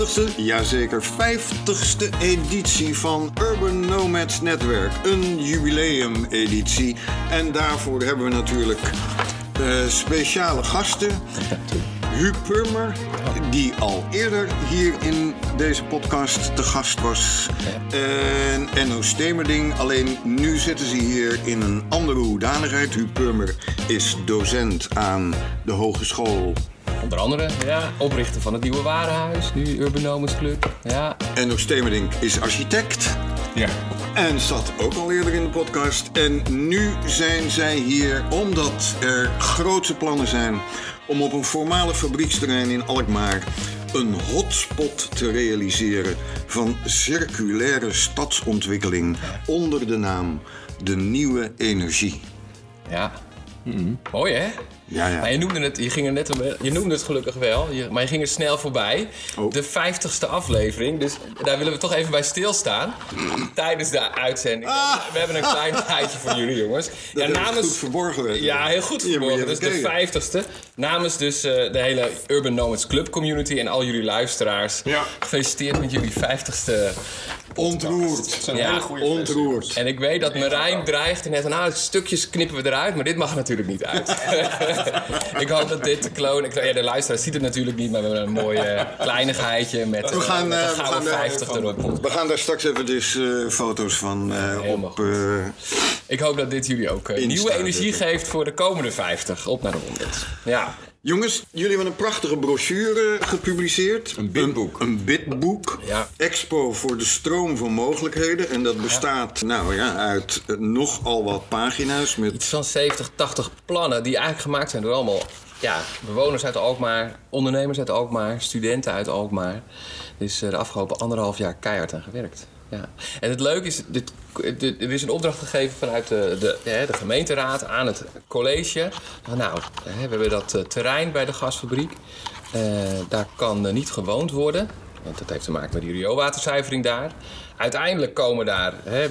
50ste, jazeker 50ste editie van Urban Nomads Netwerk. Een jubileumeditie. En daarvoor hebben we natuurlijk uh, speciale gasten. Huub Purmer, die al eerder hier in deze podcast te gast was. En Enno Stemerding. Alleen nu zitten ze hier in een andere hoedanigheid. Huub Purmer is docent aan de Hogeschool Onder andere, ja, oprichter van het Nieuwe Warenhuis, nu Urban Nomads Club. Ja. Enno Stemerding is architect. Ja. En zat ook al eerder in de podcast. En nu zijn zij hier omdat er grootse plannen zijn om op een formale fabrieksterrein in Alkmaar een hotspot te realiseren van circulaire stadsontwikkeling onder de naam De Nieuwe Energie. Ja. Mooi hè? Ja, ja. Maar je noemde het, je ging er net, je noemde het gelukkig wel, je, maar je ging er snel voorbij. Oh. De 50ste aflevering, dus daar willen we toch even bij stilstaan. Tijdens de uitzending. We hebben een klein feitje voor jullie, jongens. Dat heb ik goed verborgen. Ja, heel goed verborgen. Dus de kijken. 50ste. Namens dus eh, de hele Urban Nomads Club community en al jullie luisteraars. Ja. Gefeliciteerd met jullie 50ste. Ontroerd. zijn Ja, hele goede Ontroerd. En ik weet dat Marijn dreigde net van, nou, stukjes knippen we eruit, maar dit mag er natuurlijk niet uit. ik hoop dat dit de kloon... ik- Ja, de luisteraar ziet het natuurlijk niet, maar we hebben een mooi eh, kleinigheidje met, We gaan, met eh, een we gaan daar 50 erop. We gaan daar straks even dus eh, foto's van eh, op. eh, Ik hoop dat dit jullie ook eh, nieuwe energie geeft voor de komende 50. Op naar de 100. Ja. Jongens, jullie hebben een prachtige brochure gepubliceerd. Een bidboek. Een, een bidboek. Ja. Expo voor de stroom van mogelijkheden. En dat bestaat nou ja, uit eh, nogal wat pagina's. Met Iets van 70, 80 plannen die eigenlijk gemaakt zijn door allemaal ja, bewoners uit Alkmaar, ondernemers uit Alkmaar, studenten uit Alkmaar. Dus eh, de afgelopen anderhalf jaar keihard aan gewerkt. Ja. En het leuke is, dit, er is een opdracht gegeven vanuit de, de, gemeenteraad aan het college. Nou, hè, we hebben dat eh, terrein bij de gasfabriek. Eh, daar kan eh, niet gewoond worden. Want dat heeft te maken met die rioolwaterzuivering daar. Uiteindelijk komen daar hè,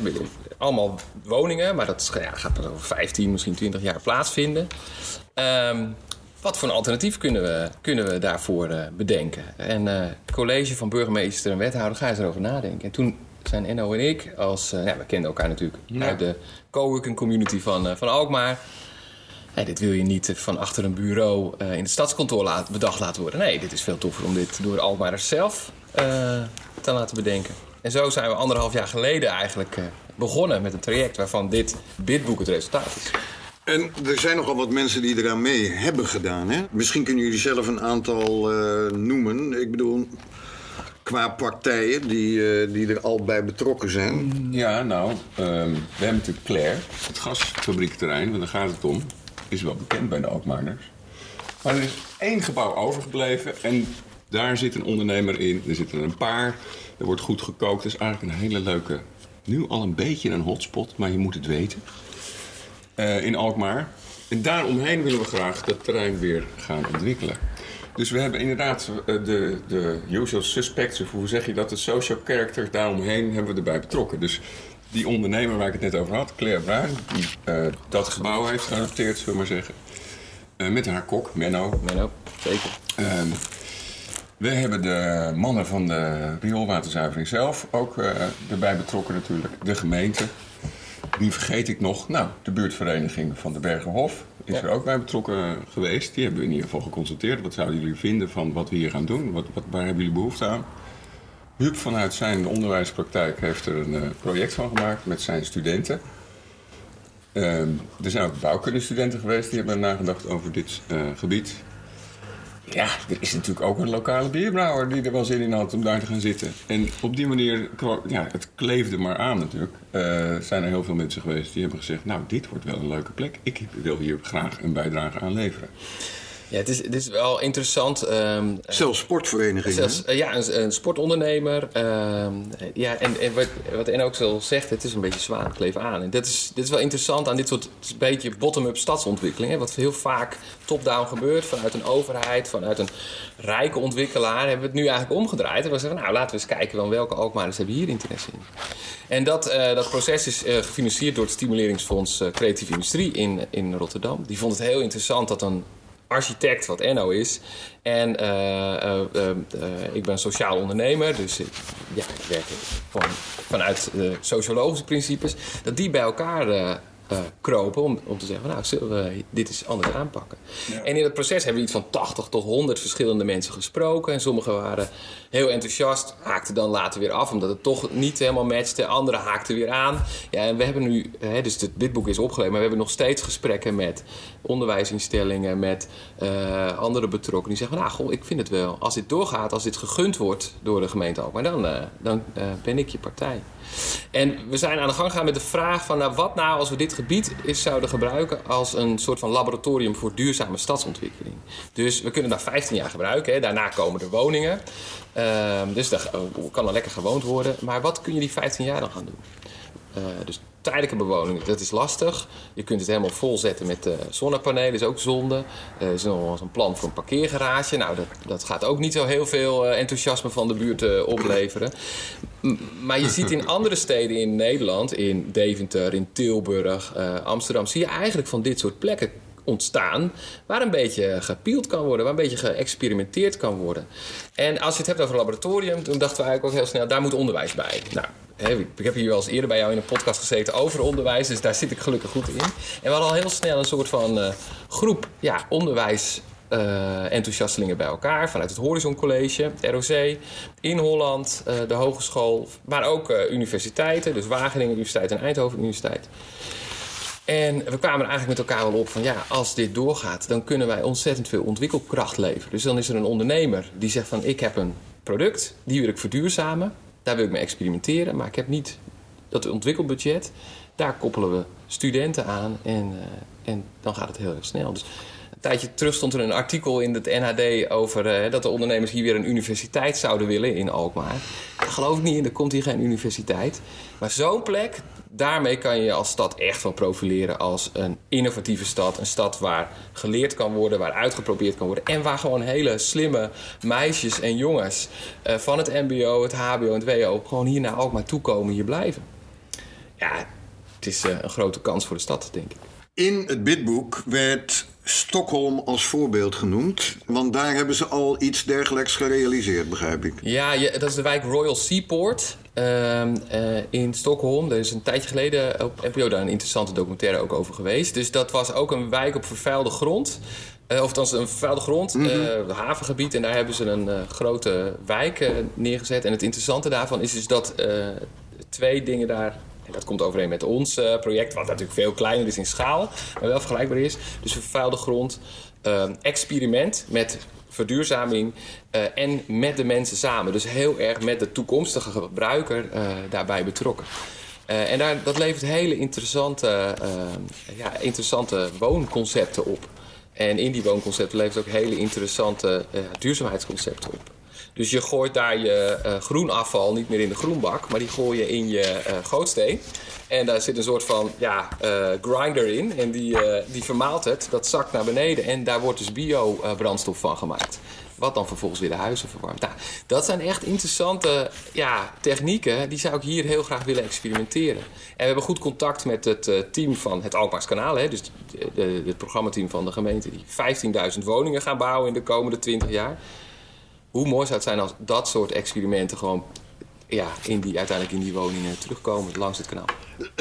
allemaal woningen, maar dat ja, gaat pas over 15, misschien 20 jaar plaatsvinden. Ehm, wat voor een alternatief kunnen we, kunnen we daarvoor bedenken? En het college van burgemeester en wethouder eens erover nadenken. En toen zijn Enno en ik, als, eh, ja, we kenden elkaar natuurlijk uit de coworking community van, eh, van Alkmaar. Hey, dit wil je niet van achter een bureau eh, in het stadskantoor laat, bedacht laten worden. Nee, dit is veel toffer om dit door de Alkmaarders zelf eh, te laten bedenken. En zo zijn we anderhalf jaar geleden eigenlijk eh, begonnen met een traject waarvan dit bidboek het resultaat is. En er zijn nogal wat mensen die eraan mee hebben gedaan. Hè? Misschien kunnen jullie zelf een aantal eh, noemen. Ik bedoel, qua partijen die, eh, die er al bij betrokken zijn. Ja, nou, ehm, we hebben natuurlijk Claire, het gasfabriekterrein, want daar gaat het om. Is wel bekend bij de Alkmaarders. Maar er is één gebouw overgebleven en daar zit een ondernemer in. Er zitten een paar, er wordt goed gekookt. Het is eigenlijk een hele leuke, nu al een beetje een hotspot, maar je moet het weten. eh, in Alkmaar. En daaromheen willen we graag dat terrein weer gaan ontwikkelen. Dus we hebben inderdaad eh, de, de usual suspects, of hoe zeg je dat, de social characters daaromheen hebben we erbij betrokken. Dus die ondernemer waar ik het net over had, Claire Bruin, die eh, dat gebouw heeft geadopteerd, zullen we maar zeggen. Eh, met haar kok, Menno. Menno, zeker. Ehm, we hebben de mannen van de rioolwaterzuivering zelf ook erbij betrokken natuurlijk. De gemeente. Wie vergeet ik nog? Nou, de buurtvereniging van de Bergenhof is Ja. er ook bij betrokken geweest. Die hebben we in ieder geval geconsulteerd. Wat zouden jullie vinden van wat we hier gaan doen? Wat, wat, waar hebben jullie behoefte aan? Huub vanuit zijn onderwijspraktijk heeft er een eh, project van gemaakt met zijn studenten. Ehm, er zijn ook bouwkundestudenten geweest die hebben nagedacht over dit eh, gebied. Ja, er is natuurlijk ook een lokale bierbrouwer die er wel zin in had om daar te gaan zitten. En op die manier, ja, het kleefde maar aan natuurlijk. Eh, zijn er heel veel mensen geweest die hebben gezegd... nou, dit wordt wel een leuke plek. Ik wil hier graag een bijdrage aan leveren. Ja, het is, het is wel interessant. ehm, Zelfs sportverenigingen. Zelfs, eh, ja, een, een sportondernemer. ehm, ja, en, en wat, wat En ook zo zegt, het is een beetje zwaar, kleef aan. En dat is, dit is wel interessant aan dit soort een beetje bottom-up stadsontwikkeling. Hè, wat heel vaak top-down gebeurt vanuit een overheid, vanuit een rijke ontwikkelaar. Hebben we het nu eigenlijk omgedraaid. En we zeggen, nou laten we eens kijken dan welke Alkmaarders hebben hier interesse in. En dat, eh, dat proces is gefinancierd door het Stimuleringsfonds Creatieve Industrie in, in Rotterdam. Die vond het heel interessant dat een architect, wat Enno is. En eh, eh, eh, ik ben sociaal ondernemer, dus ik, ja, ik werk van, vanuit eh, sociologische principes. Dat die bij elkaar kropen om, om te zeggen: van, Nou, zullen we dit eens anders aanpakken? En in het proces hebben we iets van 80 tot 100 verschillende mensen gesproken. En sommigen waren heel enthousiast, haakten dan later weer af, omdat het toch niet helemaal matchte. Anderen haakten weer aan. Ja, en we hebben nu, hè, dus het witboek is opgeleverd, maar we hebben nog steeds gesprekken met onderwijsinstellingen, met eh, andere betrokkenen. Die zeggen: van, Nou, goh, ik vind het wel. Als dit doorgaat, als dit gegund wordt door de gemeente ook, maar dan, eh, dan eh, ben ik je partij. En we zijn aan de gang gegaan met de vraag van nou, wat nou als we dit gebied is zouden gebruiken als een soort van laboratorium voor duurzame stadsontwikkeling. Dus we kunnen daar 15 jaar gebruiken. Hè. Daarna komen er woningen. Ehm, dus daar kan er lekker gewoond worden. Maar wat kun je die 15 jaar dan gaan doen? Eh, dus tijdelijke bewoning, dat is lastig. Je kunt het helemaal volzetten met eh, zonnepanelen, is ook zonde. Eh, er is nog een plan voor een parkeergarage. Nou, dat, dat gaat ook niet zo heel veel enthousiasme van de buurt opleveren. Maar je ziet in andere steden in Nederland, in Deventer, in Tilburg, Amsterdam, zie je eigenlijk van dit soort plekken ontstaan waar een beetje gepield kan worden, waar een beetje geëxperimenteerd kan worden. En als je het hebt over laboratorium, toen dachten we eigenlijk ook heel snel, daar moet onderwijs bij. Nou, ik heb hier wel eens eerder bij jou in een podcast gezeten over onderwijs, dus daar zit ik gelukkig goed in. En we hadden al heel snel een soort van eh, groep ja, onderwijs. eh, bij elkaar vanuit het Horizon College, ROC, in Holland, eh, de hogeschool, maar ook universiteiten, dus Wageningen Universiteit en Eindhoven Universiteit. En we kwamen er eigenlijk met elkaar wel op van ja, als dit doorgaat, dan kunnen wij ontzettend veel ontwikkelkracht leveren. Dus dan is er een ondernemer die zegt van ik heb een product, die wil ik verduurzamen, daar wil ik mee experimenteren, maar ik heb niet dat ontwikkelbudget. Daar koppelen we studenten aan en, eh, en dan gaat het heel erg snel. Dus een tijdje terug stond er een artikel in het NHD over eh, dat de ondernemers hier weer een universiteit zouden willen in Alkmaar. Daar geloof ik niet in, er komt hier geen universiteit. Maar zo'n plek, daarmee kan je als stad echt wel profileren als een innovatieve stad. Een stad waar geleerd kan worden, waar uitgeprobeerd kan worden. En waar gewoon hele slimme meisjes en jongens eh, van het MBO, het HBO en het WO gewoon hier naar Alkmaar toekomen, hier blijven. Ja, het is eh, een grote kans voor de stad, denk ik. In het bidboek werd Stockholm als voorbeeld genoemd. Want daar hebben ze al iets dergelijks gerealiseerd, begrijp ik. Ja, je, dat is de wijk Royal Seaport ehm, eh, in Stockholm. Er is een tijdje geleden op NPO daar een interessante documentaire ook over geweest. Dus dat was ook een wijk op vervuilde grond. Eh, of althans een vervuilde grond, eh, havengebied. En daar hebben ze een grote wijk neergezet. En het interessante daarvan is dus dat twee dingen daar... Dat komt overeen met ons eh, project, wat natuurlijk veel kleiner is in schaal, maar wel vergelijkbaar is. Dus vervuilde grond, eh, experiment met verduurzaming eh, en met de mensen samen. Dus heel erg met de toekomstige gebruiker daarbij betrokken. En daar, dat levert hele interessante, ja, interessante woonconcepten op. En in die woonconcepten levert ook hele interessante duurzaamheidsconcepten op. Dus je gooit daar je groenafval niet meer in de groenbak, maar die gooi je in je eh gootsteen. En daar zit een soort van ja, eh, grinder in en die, die vermaalt het. Dat zakt naar beneden en daar wordt dus bio-brandstof van gemaakt. Wat dan vervolgens weer de huizen verwarmt. Nou, dat zijn echt interessante ja, technieken. Die zou ik hier heel graag willen experimenteren. En we hebben goed contact met het team van het Alkmaars Kanaal. Hè, dus het programmateam van de gemeente. Die 15.000 woningen gaan bouwen in de komende 20 jaar. Hoe mooi zou het zijn als dat soort experimenten gewoon ja, in die, uiteindelijk in die woningen terugkomen langs het kanaal.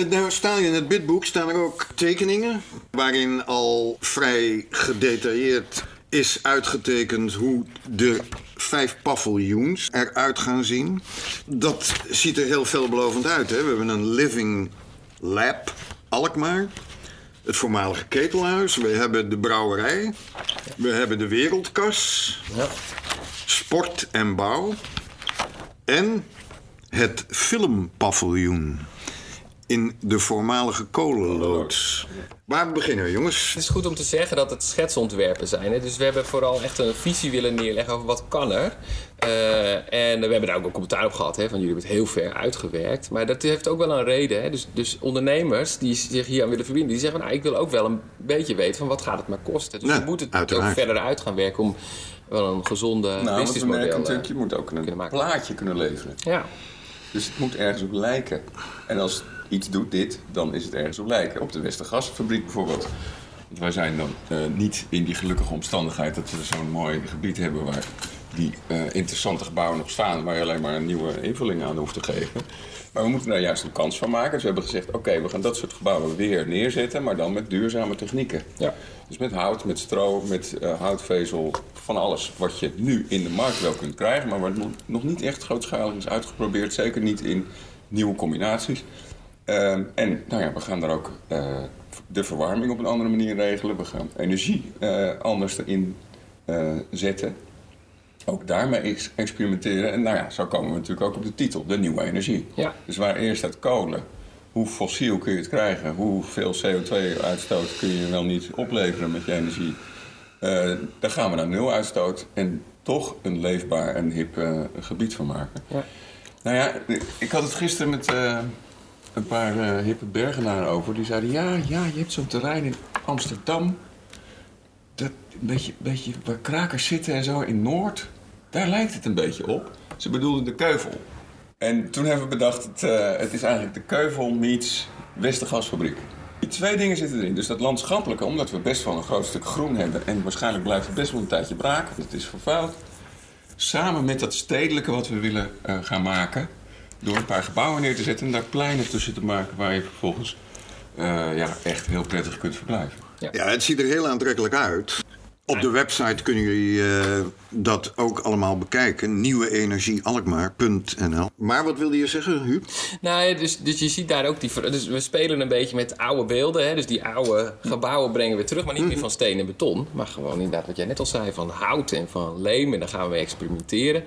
Nou staan in het bidboek staan er ook tekeningen waarin al vrij gedetailleerd is uitgetekend hoe de vijf paviljoens eruit gaan zien. Dat ziet er heel veelbelovend uit. Hè? We hebben een living lab, Alkmaar. Het voormalige ketelhuis. We hebben de brouwerij. We hebben de wereldkas. Ja. Sport en bouw. En het filmpaviljoen. in de voormalige kolenloods. Waar we beginnen, jongens? Het is goed om te zeggen dat het schetsontwerpen zijn. Hè? Dus we hebben vooral echt een visie willen neerleggen over wat kan er. Uh, en we hebben daar ook een commentaar op gehad. Hè, van jullie hebben het heel ver uitgewerkt. Maar dat heeft ook wel een reden. Hè? Dus, dus ondernemers die zich hier aan willen verbinden... die zeggen, nou, ik wil ook wel een beetje weten van wat gaat het maar kosten. Dus Ja, we moeten het uiteraard. ook verder uit gaan werken... om wel een gezonde Nou, businessmodel merken natuurlijk, je moet ook een kunnen plaatje kunnen leveren. Ja, Dus het moet ergens op lijken. En als iets doet dit, dan is het ergens op lijken. Op de Westergasfabriek bijvoorbeeld. Want wij zijn dan eh, niet in die gelukkige omstandigheid dat we zo'n mooi gebied hebben waar die eh, interessante gebouwen nog staan, waar je alleen maar een nieuwe invulling aan hoeft te geven. Maar we moeten daar juist een kans van maken. Dus we hebben gezegd, oké, we gaan dat soort gebouwen weer neerzetten, maar dan met duurzame technieken. Ja. Dus met hout, met stro, met eh, houtvezel, van alles wat je nu in de markt wel kunt krijgen, maar wat nog- niet echt grootschalig is uitgeprobeerd. Zeker niet in nieuwe combinaties. Ehm, en nou ja, we gaan daar ook eh, de verwarming op een andere manier regelen. We gaan energie eh, anders erin zetten. Ook daarmee ex- experimenteren. En nou ja, zo komen we natuurlijk ook op de titel, de nieuwe energie. Ja. Dus waar eerst uit kolen, hoe fossiel kun je het krijgen? Hoeveel CO2-uitstoot kun je wel niet opleveren met je energie? Eh daar gaan we naar nul uitstoot en toch een leefbaar en hip eh, gebied van maken. Ja. Nou ja, ik had het gisteren met eh, een paar hippe bergenaren over. Die zeiden, ja, ja, je hebt zo'n terrein in Amsterdam. Dat een beetje, beetje waar krakers zitten en zo in Noord. Daar lijkt het een beetje op. Ze bedoelden de Keuvel. En toen hebben we bedacht, het, eh, het is eigenlijk de Keuvel meets Westergasfabriek. Die twee dingen zitten erin. Dus dat landschappelijke, omdat we best wel een groot stuk groen hebben... en waarschijnlijk blijft het best wel een tijdje braak, want het is vervuild... samen met dat stedelijke wat we willen eh, gaan maken... door een paar gebouwen neer te zetten en daar pleinen tussen te maken... waar je vervolgens eh, ja, echt heel prettig kunt verblijven. Ja, het ziet er heel aantrekkelijk uit. Op de website kunnen jullie eh, dat ook allemaal bekijken. Nieuweenergiealkmaar.nl Maar wat wilde je zeggen, Huub? Nou ja, dus, dus je ziet daar ook die... Dus we spelen een beetje met oude beelden. Hè? Dus die oude gebouwen brengen we terug. Maar niet meer van steen en beton. Maar gewoon inderdaad wat jij net al zei. Van hout en van leem. En daar gaan we experimenteren.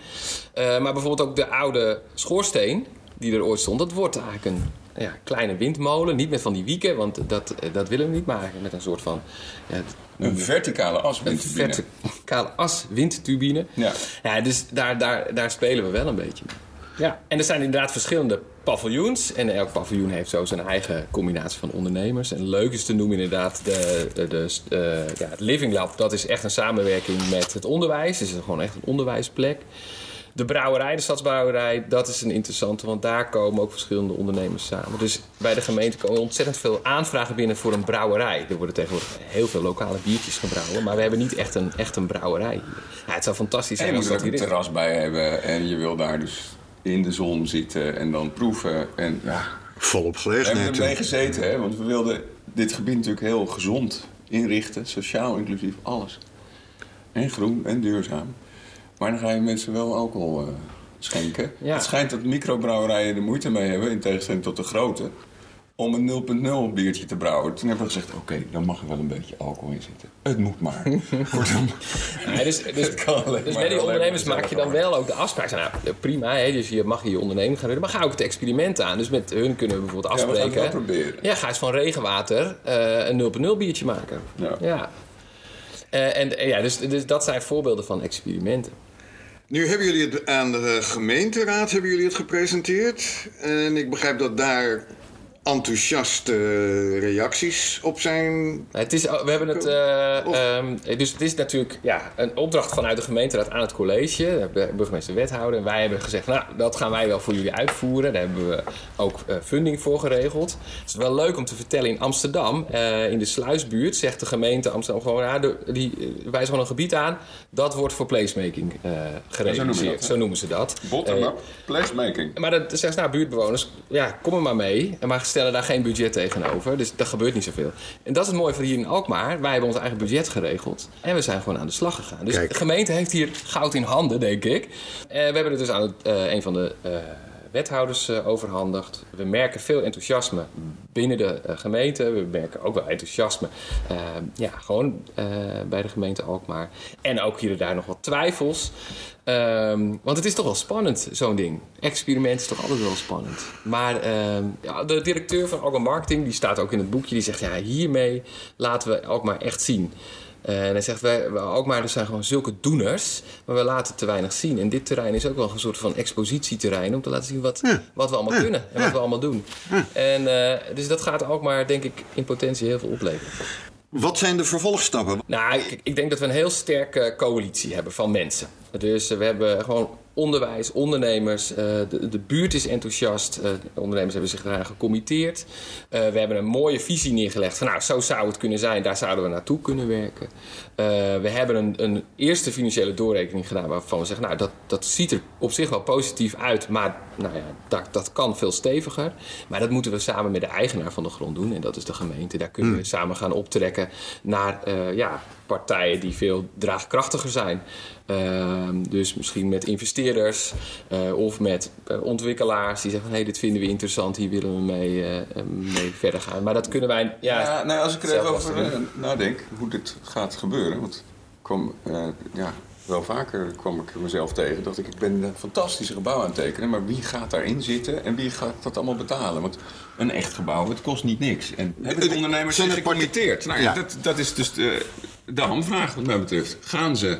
Eh, maar bijvoorbeeld ook de oude schoorsteen... die er ooit stond. Dat wordt eigenlijk een ja, kleine windmolen. Niet met van die wieken. Want dat, eh, dat willen we niet maken. Met een soort van... Ja, Een verticale een aswindturbine. verticale as windturbine. Ja. ja dus daar, daar, daar spelen we wel een beetje mee. Ja. En er zijn inderdaad verschillende paviljoens. En elk paviljoen heeft zo zijn eigen combinatie van ondernemers. En leuk is te noemen inderdaad de, de, de, eh, ja, het Living Lab. Dat is echt een samenwerking met het onderwijs. Het is gewoon echt een onderwijsplek. De brouwerij, de stadsbrouwerij, dat is een interessante. Want daar komen ook verschillende ondernemers samen. Dus bij de gemeente komen ontzettend veel aanvragen binnen voor een brouwerij. Er worden tegenwoordig heel veel lokale biertjes gebrouwen. Maar we hebben niet echt een, echt een brouwerij hier. Ja, het zou fantastisch En je zijn moet als er ook hier een is. terras bij hebben en je wil daar dus in de zon zitten en dan proeven. En ja, Volop we hebben gelegenheid. ermee gezeten, hè, want we wilden dit gebied natuurlijk heel gezond inrichten. Sociaal, inclusief, alles. En groen en duurzaam. Maar dan ga je mensen wel alcohol eh, schenken. Ja. Het schijnt dat microbrouwerijen er moeite mee hebben, in tegenstelling tot de grote, om een 0.0 biertje te brouwen. Toen hebben we gezegd, oké, dan mag er wel een beetje alcohol in zitten. Het moet maar. Kortom, Ja, dus, dus, Het kan alleen dus maar bij die ondernemers maak je dan wel ook de afspraak. Nou, prima, hè, dus je mag je onderneming gaan doen. Maar ga ook het experiment aan. Dus met hun kunnen we bijvoorbeeld Ja, we gaan afspreken. het wel proberen. Ja, ga eens van regenwater eh, een 0.0 biertje maken. Ja. Eh, en ja, dus, dus dat zijn voorbeelden van experimenten. Nu hebben jullie het aan de gemeenteraad hebben jullie het gepresenteerd. En ik begrijp dat daar enthousiaste reacties op zijn. Het is, we hebben het, eh, ehm, dus het is natuurlijk ja, een opdracht vanuit de gemeenteraad aan het college, de burgemeester wethouder. En wij hebben gezegd, nou, dat gaan wij wel voor jullie uitvoeren. Daar hebben we ook eh, funding voor geregeld. Het is wel leuk om te vertellen, in Amsterdam, eh, in de sluisbuurt, zegt de gemeente Amsterdam gewoon, ja, de- die wijzen gewoon een gebied aan. Dat wordt voor placemaking eh gerealiseerd. dat, hè? zo noemen ze dat. Bottom-up placemaking. maar dat zegt nou, buurtbewoners, ja, kom er maar mee. Maar stellen daar geen budget tegenover. Dus er gebeurt niet zoveel. En dat is het mooie van hier in Alkmaar. Wij hebben ons eigen budget geregeld. En we zijn gewoon aan de slag gegaan. Dus Kijk. de gemeente heeft hier goud in handen, denk ik. Eh, we hebben het dus aan het, eh, een van de eh, wethouders eh, overhandigd. We merken veel enthousiasme binnen de eh, gemeente. We merken ook wel enthousiasme eh, ja, gewoon bij de gemeente Alkmaar. En ook hier en daar nog wat twijfels. Ehm, want het is toch wel spannend, zo'n ding. Experiment is toch altijd wel spannend. Maar ehm, ja, de directeur van Alkmaar Marketing, die staat ook in het boekje, die zegt: ja, hiermee laten we Alkmaar echt zien. En hij zegt, wij, wij Alkmaar zijn gewoon zulke doeners, maar we laten te weinig zien. En dit terrein is ook wel een soort van expositieterrein om te laten zien wat, Ja. wat we allemaal Ja. kunnen en Ja. wat we allemaal doen. En, eh, dus dat gaat Alkmaar, denk ik, in potentie heel veel opleveren. Wat zijn de vervolgstappen? Nou, ik, ik denk dat we een heel sterke coalitie hebben van mensen. Dus eh, we hebben gewoon onderwijs, ondernemers. eh, de, de buurt is enthousiast. eh, de ondernemers hebben zich eraan gecommitteerd. We hebben een mooie visie neergelegd van nou, zo zou het kunnen zijn. Daar zouden we naartoe kunnen werken. We hebben een, een eerste financiële doorrekening gedaan waarvan we zeggen nou, dat, dat ziet er op zich wel positief uit. Maar nou ja, dat, dat kan veel steviger. Maar dat moeten we samen met de eigenaar van de grond doen. En dat is de gemeente. Daar kunnen we samen gaan optrekken naar ja, partijen die veel draagkrachtiger zijn. Ehm, dus misschien met investeerders eh, of met eh, ontwikkelaars die zeggen van hé, dit vinden we interessant, hier willen we mee, eh, mee verder gaan. Maar dat kunnen wij. Ja, Ja, nou, als ik er even over nadenk hoe dit gaat gebeuren. Want kwam, eh, ja, wel vaker kwam ik mezelf tegen. Dacht ik, ik ben een fantastische gebouw aan het tekenen. Maar wie gaat daarin zitten en wie gaat dat allemaal betalen? Want een echt gebouw, het kost niet niks. En hebben de ondernemers zijn zich gecommitteerd? Nou, Ja. ja. dat, dat is dus de, de hamvraag wat mij betreft. Gaan ze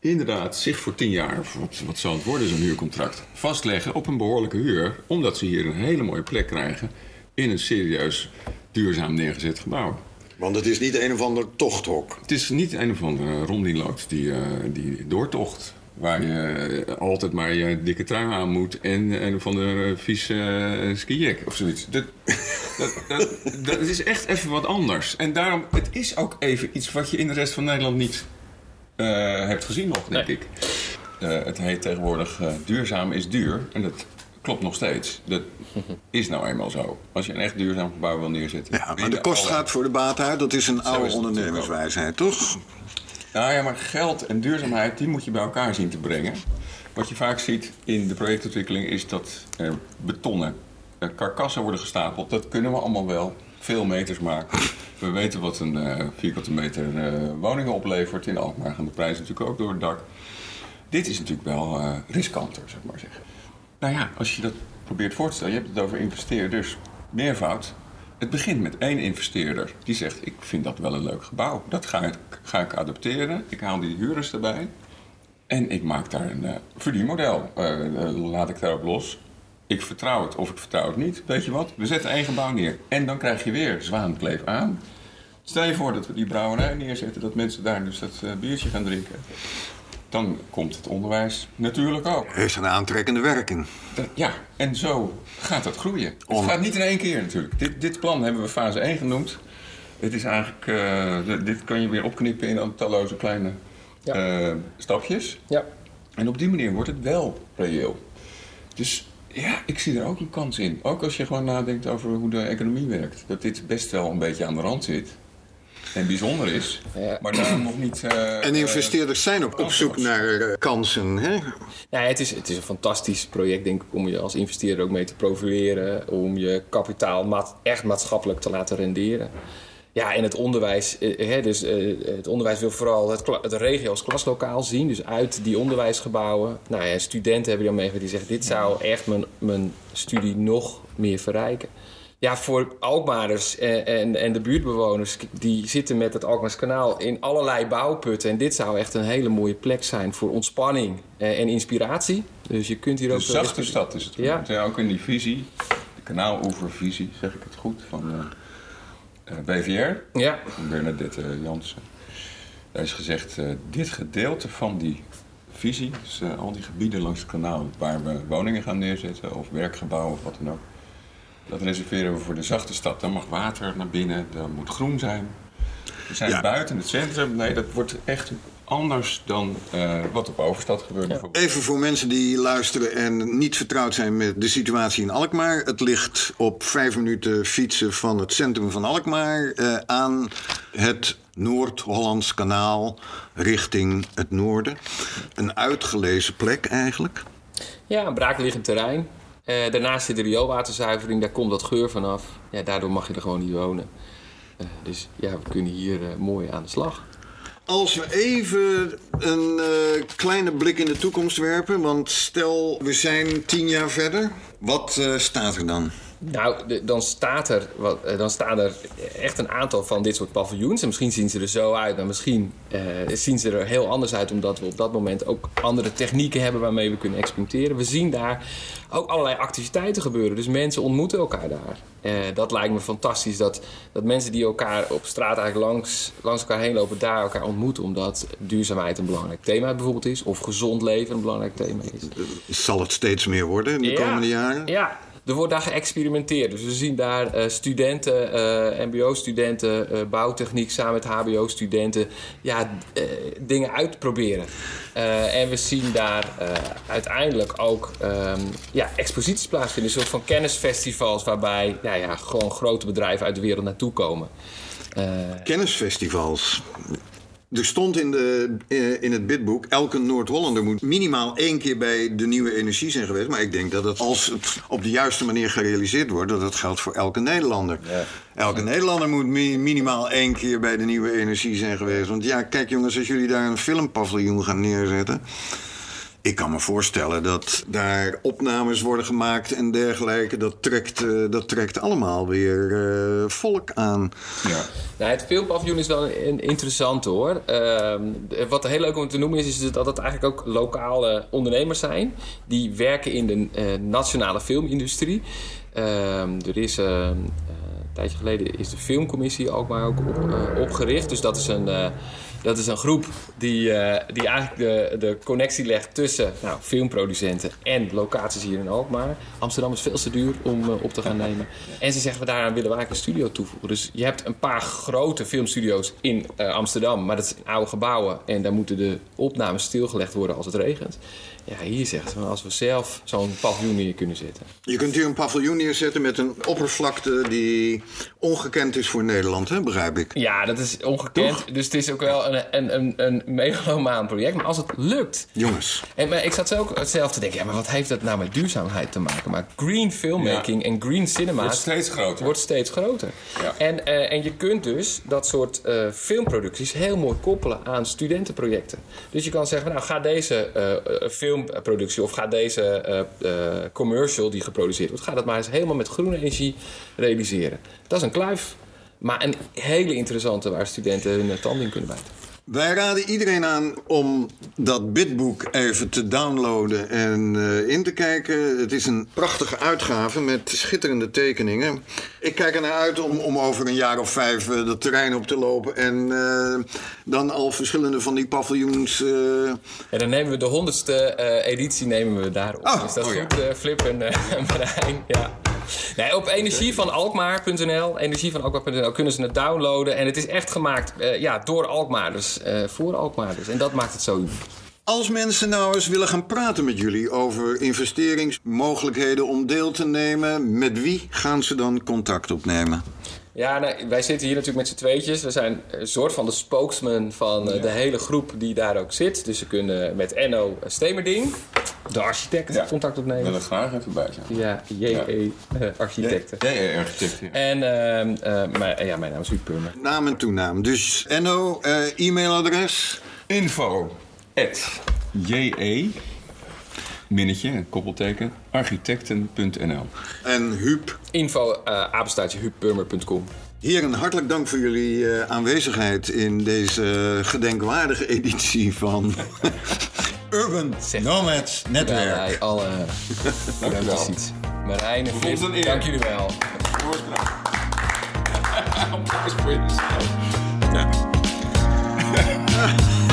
inderdaad zich voor tien jaar, of wat, wat zal het worden zo'n huurcontract, vastleggen op een behoorlijke huur. Omdat ze hier een hele mooie plek krijgen in een serieus duurzaam neergezet gebouw. Want het is niet een of ander tochthok. Het is niet een of andere rondinlood die, eh, die doortocht. Waar je eh, altijd maar je dikke trui aan moet en een of andere vieze uh, skijek of zoiets. Dat, dat, dat, dat is echt even wat anders. En daarom, het is ook even iets wat je in de rest van Nederland niet eh, hebt gezien nog, denk Nee. ik. Eh, het heet tegenwoordig eh, duurzaam is duur. En dat klopt nog steeds. Dat is nou eenmaal zo. Als je een echt duurzaam gebouw wil neerzetten. Ja, maar de kost alle- gaat voor de baat uit. Dat is een oude ondernemerswijsheid, toch? Nou ja, maar geld en duurzaamheid, die moet je bij elkaar zien te brengen. Wat je vaak ziet in de projectontwikkeling is dat er betonnen eh, karkassen worden gestapeld. Dat kunnen we allemaal wel. Veel meters maken. We weten wat een eh, vierkante meter eh, woningen oplevert. In Alkmaar gaan de prijzen natuurlijk ook door het dak. Dit is natuurlijk wel eh, riskanter, zeg maar zeggen. Nou ja, als je dat probeert voor te je hebt het over investeerders, meervoud. Het begint met één investeerder die zegt: Ik vind dat wel een leuk gebouw. Dat ga ik, ga ik adopteren. Ik haal die huurders erbij. En ik maak daar een eh, verdienmodel. Eh, eh, laat ik daarop los. Ik vertrouw het of ik vertrouw het niet. Weet je wat? We zetten één gebouw neer. En dan krijg je weer zwaankleef aan. Stel je voor dat we die brouwerij neerzetten, dat mensen daar dus dat biertje gaan drinken. Dan komt het onderwijs natuurlijk ook. Heeft een aantrekkende werking. Dat- ja, en zo gaat dat groeien. Om- Het gaat niet in één keer natuurlijk. Dit, dit plan hebben we fase 1 genoemd. Het is eigenlijk, eh, dit kan je weer opknippen in talloze kleine Ja. eh, stapjes. Ja. En op die manier wordt het wel reëel. Dus ja, ik zie er ook een kans in. Ook als je gewoon nadenkt over hoe de economie werkt. Dat dit best wel een beetje aan de rand zit. En bijzonder is, Ja. maar daarom nog niet... eh, En investeerders zijn ook op zoek naar eh, kansen. Hè? Nou, het, is, het is een fantastisch project, denk ik, om je als investeerder ook mee te profileren. Om je kapitaal maat- echt maatschappelijk te laten renderen. Ja, en het onderwijs, eh, hè, dus, eh, het onderwijs wil vooral het, regio als klaslokaal zien. Dus uit die onderwijsgebouwen. Nou ja, studenten hebben dan meegewerkt die zeggen... dit zou echt mijn, mijn studie nog meer verrijken. Ja, voor Alkmaarders en, en, en de buurtbewoners... die zitten met het Alkmaars kanaal in allerlei bouwputten. En dit zou echt een hele mooie plek zijn voor ontspanning eh, en inspiratie. Dus je kunt hier De ook... veel zachte stad is het. Ja. Ja. Ook in die visie, de kanaaloevervisie, zeg ik het goed, van eh, eh, BVR, Ja, van Bernadette Jansen. Daar is gezegd, eh, dit gedeelte van die visie, dus eh, al die gebieden langs het kanaal waar we woningen gaan neerzetten, of werkgebouwen of wat dan ook, dat reserveren we voor de zachte stad. Dan mag water naar binnen, er moet groen zijn. We zijn Ja. buiten het centrum. Nee, dat wordt echt anders dan eh, wat op Overstad gebeurt. bijvoorbeeld. Even voor mensen die luisteren en niet vertrouwd zijn met de situatie in Alkmaar. Het ligt op vijf minuten fietsen van het centrum van Alkmaar eh, aan het Noord-Hollands kanaal richting het noorden. Een uitgelezen plek eigenlijk. ja een braakliggend terrein. Eh, daarnaast zit de rioolwaterzuivering, daar komt dat geur vanaf. Ja, daardoor mag je er gewoon niet wonen. Eh, dus ja, we kunnen hier eh, mooi aan de slag. Als we even een kleine blik in de toekomst werpen, want stel we zijn tien jaar verder, wat staat er dan? Nou, de- dan, staat er, wat, eh, dan staan er echt een aantal van dit soort paviljoens. En misschien zien ze er zo uit, maar misschien eh, zien ze er heel anders uit... omdat we op dat moment ook andere technieken hebben waarmee we kunnen experimenteren. We zien daar ook allerlei activiteiten gebeuren. Dus mensen ontmoeten elkaar daar. Eh, dat lijkt me fantastisch, dat, dat mensen die elkaar op straat eigenlijk langs, langs elkaar heen lopen... daar elkaar ontmoeten, omdat duurzaamheid een belangrijk thema bijvoorbeeld is... of gezond leven een belangrijk thema is. Zal het steeds meer worden in de komende jaren? Ja, er wordt daar geëxperimenteerd. Dus we zien daar eh, studenten, eh, mbo-studenten, eh, bouwtechniek samen met hbo-studenten... Ja, dingen uitproberen. En we zien daar uiteindelijk ook ehm, ja, exposities plaatsvinden. Een soort van kennisfestivals waarbij ja, ja, gewoon grote bedrijven uit de wereld naartoe komen. Kennisfestivals. Er stond in, de, eh, in het bidboek, elke Noord-Hollander moet minimaal één keer bij de nieuwe energie zijn geweest. Maar ik denk dat het, als het op de juiste manier gerealiseerd wordt, dat dat geldt voor elke Nederlander. Elke Nederlander moet mi- minimaal één keer bij de nieuwe energie zijn geweest. Want ja, kijk jongens, als jullie daar een filmpaviljoen gaan neerzetten. Ik kan me voorstellen dat daar opnames worden gemaakt en dergelijke. Dat trekt, eh, dat trekt allemaal weer eh, volk aan. Ja. Nou, het filmpaviljoen is wel een, een interessante hoor. Ehm, wat heel leuk om te noemen is, is dat het eigenlijk ook lokale ondernemers zijn. Die werken in de eh, nationale filmindustrie. Ehm, er is een tijdje geleden is de filmcommissie ook maar ook op, eh, opgericht. Dus dat is een, eh, dat is een groep die, eh, die eigenlijk de, de connectie legt tussen nou, filmproducenten en locaties hier in Alkmaar. Amsterdam is veel te duur om eh, op te gaan nemen. En ze zeggen, daaraan willen we eigenlijk een studio toevoegen. Dus je hebt een paar grote filmstudio's in eh, Amsterdam, maar dat zijn oude gebouwen. En daar moeten de opnames stilgelegd worden als het regent. Ja, hier zeggen ze, als we zelf zo'n paviljoen neer kunnen zetten. Je kunt hier een paviljoen neerzetten met een oppervlakte die ongekend is voor Nederland, hè, begrijp ik. Ja, dat is ongekend. Dus het is ook wel een, een, een, een megalomaan project. Maar als het lukt, Jongens, En maar ik zat zo ook zelf te denken, ja, maar wat heeft dat nou met duurzaamheid te maken? Maar green filmmaking en green cinema Wordt steeds groter. wordt steeds groter. Ja. En, eh, en je kunt dus dat soort eh, filmproducties heel mooi koppelen aan studentenprojecten. Dus je kan zeggen, nou ga deze eh, filmproductie of ga deze commercial die geproduceerd wordt, ga dat maar eens helemaal met groene energie realiseren. Dat is een kluif. Maar een hele interessante waar studenten hun tand in kunnen bijten. Wij raden iedereen aan om dat bidboek even te downloaden en eh, in te kijken. Het is een prachtige uitgave met schitterende tekeningen. Ik kijk er naar uit om, om over een jaar of vijf eh, dat terrein op te lopen en eh, dan al verschillende van die paviljoens. En dan nemen we de honderdste editie nemen we daarop. Oh, is dat oh ja. goed, eh, Flip en Marijn? Ja. Nee, op energievanalkmaar.nl, energievanalkmaar.nl kunnen ze het downloaden. En het is echt gemaakt eh, ja, door Alkmaarders, eh voor Alkmaarders. En dat maakt het zo uniek. Als mensen nou eens willen gaan praten met jullie over investeringsmogelijkheden om deel te nemen, met wie gaan ze dan contact opnemen? Ja, nee, wij zitten hier natuurlijk met z'n tweetjes. We zijn een soort van de spokesman van eh, de hele groep die daar ook zit. Dus ze kunnen met Enno Stemerding, de architect, Ja. contact Ik wil opnemen. er graag even bij zijn. Via JE eh, Architecten. Ja, ja, architect. Ja. En ehm, eh, mijn, ja, mijn naam is Huub Purmer. Naam en toenaam. Dus Enno, eh, e-mailadres. Info at je minnetje, een koppelteken, architecten.nl. En Huub, Info uh, apenstaartje huubpurmer.com. heren, hartelijk dank voor jullie eh, aanwezigheid in deze gedenkwaardige editie van Urban. Nomads Netwerk. hij alle ziet. Marijn en een eer. dank jullie wel. Applaus voor jezelf. Ja.